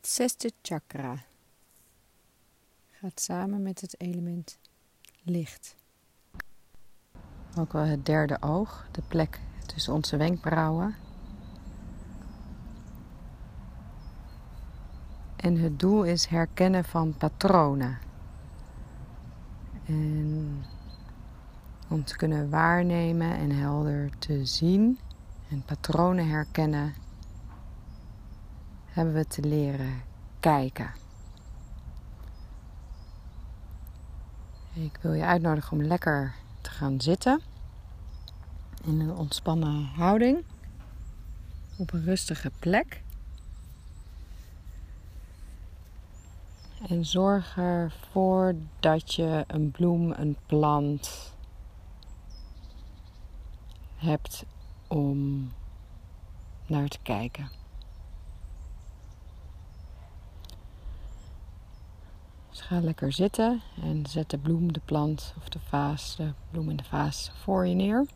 Het zesde chakra gaat samen met het element licht. Ook wel het derde oog, de plek tussen onze wenkbrauwen. En het doel is herkennen van patronen. En om te kunnen waarnemen en helder te zien en patronen herkennen, hebben we te leren kijken. Ik wil je uitnodigen om lekker te gaan zitten in een ontspannen houding op een rustige plek. En zorg ervoor dat je een bloem, een plant hebt om naar te kijken. Dus ga lekker zitten en zet de bloem, de plant of de vaas, de bloem in de vaas voor je neer.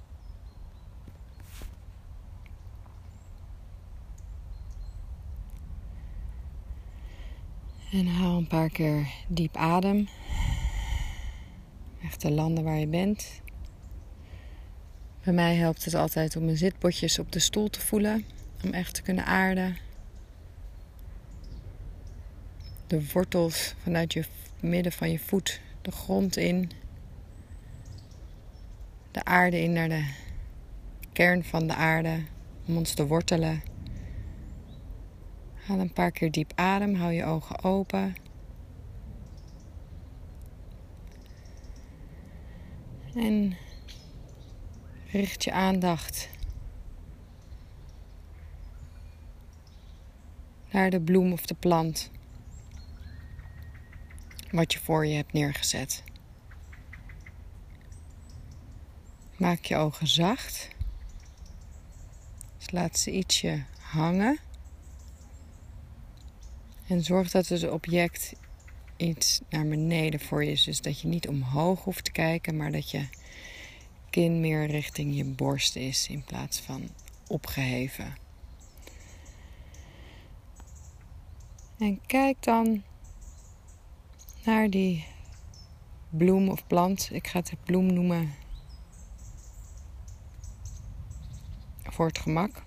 En haal een paar keer diep adem. Echt de landen waar je bent. Bij mij helpt het altijd om mijn zitbotjes op de stoel te voelen. Om echt te kunnen aarden. De wortels vanuit je midden van je voet de grond in. De aarde in naar de kern van de aarde. Om ons te wortelen. Haal een paar keer diep adem. Hou je ogen open. En richt je aandacht naar de bloem of de plant wat je voor je hebt neergezet. Maak je ogen zacht. Dus laat ze ietsje hangen. En zorg dat het object iets naar beneden voor je is. Dus dat je niet omhoog hoeft te kijken, maar dat je kin meer richting je borst is in plaats van opgeheven. En kijk dan naar die bloem of plant. Ik ga het bloem noemen voor het gemak.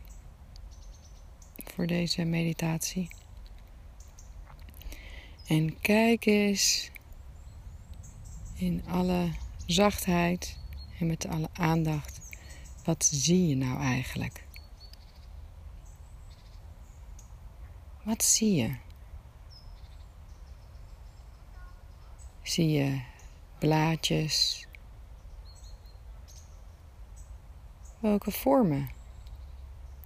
Voor deze meditatie. En kijk eens in alle zachtheid en met alle aandacht. Wat zie je nou eigenlijk? Wat zie je? Zie je blaadjes? Welke vormen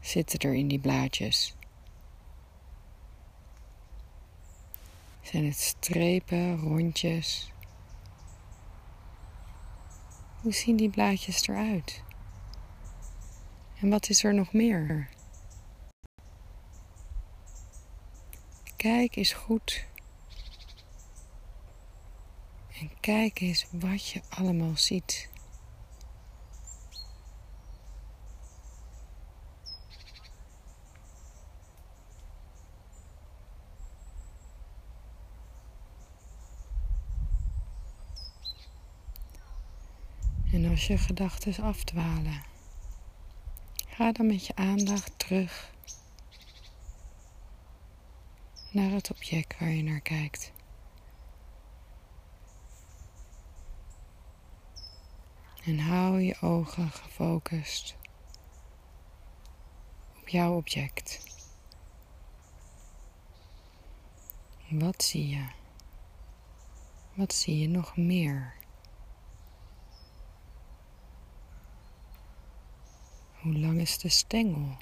zitten er in die blaadjes? Zijn het strepen, rondjes? Hoe zien die blaadjes eruit? En wat is er nog meer? Kijk eens goed. En kijk eens wat je allemaal ziet. En als je gedachten afdwalen, ga dan met je aandacht terug naar het object waar je naar kijkt. En hou je ogen gefocust op jouw object. Wat zie je? Wat zie je nog meer? Hoe lang is de stengel?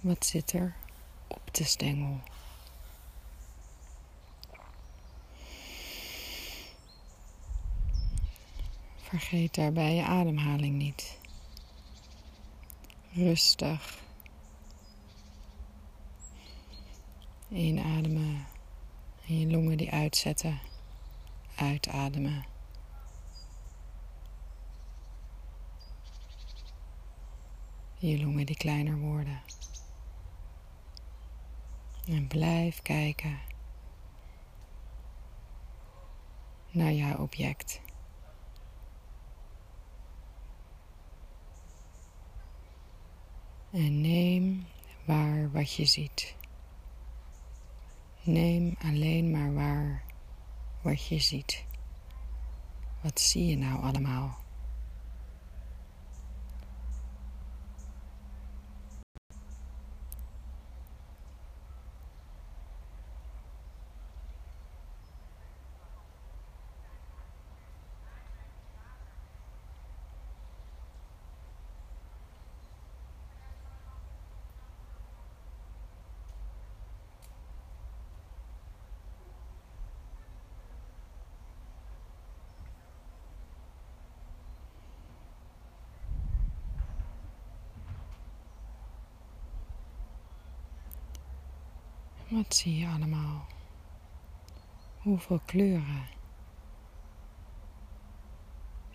Wat zit er op de stengel? Vergeet daarbij je ademhaling niet. Rustig. Inademen en je longen die uitzetten. Uitademen. Je longen die kleiner worden. En blijf kijken naar jouw object. En neem waar wat je ziet. Neem alleen maar waar wat je ziet. Wat zie je nou allemaal? Wat zie je allemaal? Hoeveel kleuren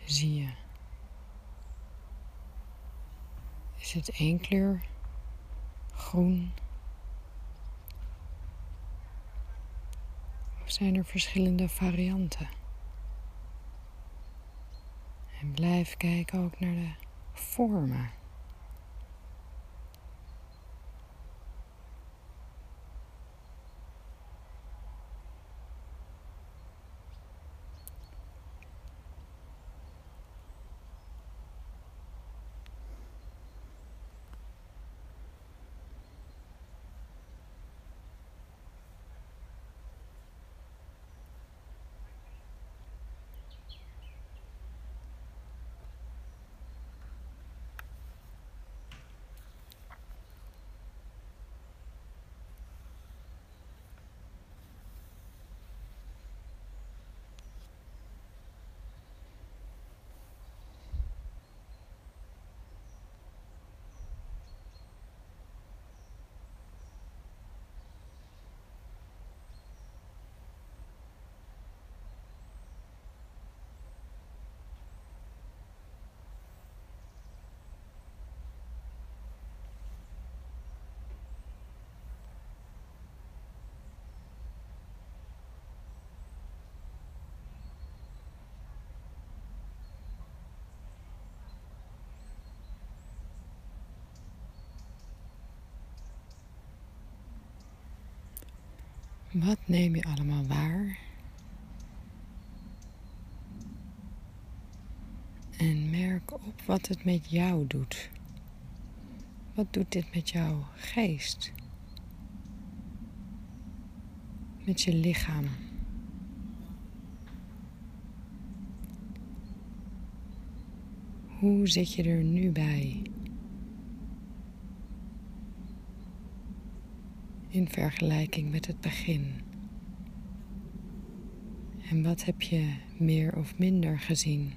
zie je? Is het één kleur? Groen? Of zijn er verschillende varianten? En blijf kijken ook naar de vormen. Wat neem je allemaal waar? En merk op wat het met jou doet. Wat doet dit met jouw geest? Met je lichaam? Hoe zit je er nu bij? In vergelijking met het begin? En wat heb je meer of minder gezien?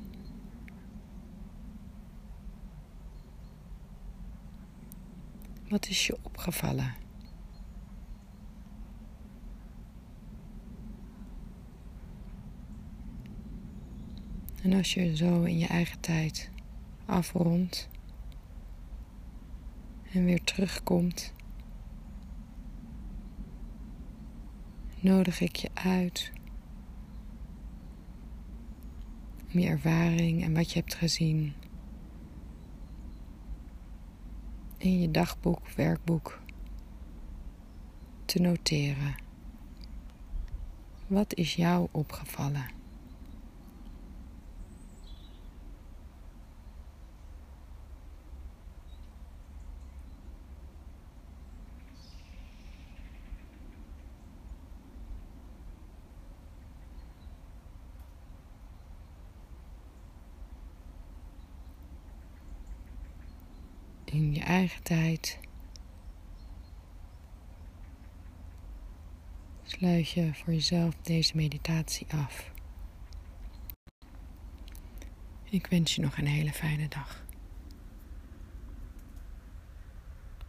Wat is je opgevallen? En als je zo in je eigen tijd afrondt en weer terugkomt nodig ik je uit om je ervaring en wat je hebt gezien in je dagboek, werkboek te noteren. Wat is jou opgevallen? In je eigen tijd. Sluit je voor jezelf deze meditatie af. Ik wens je nog een hele fijne dag.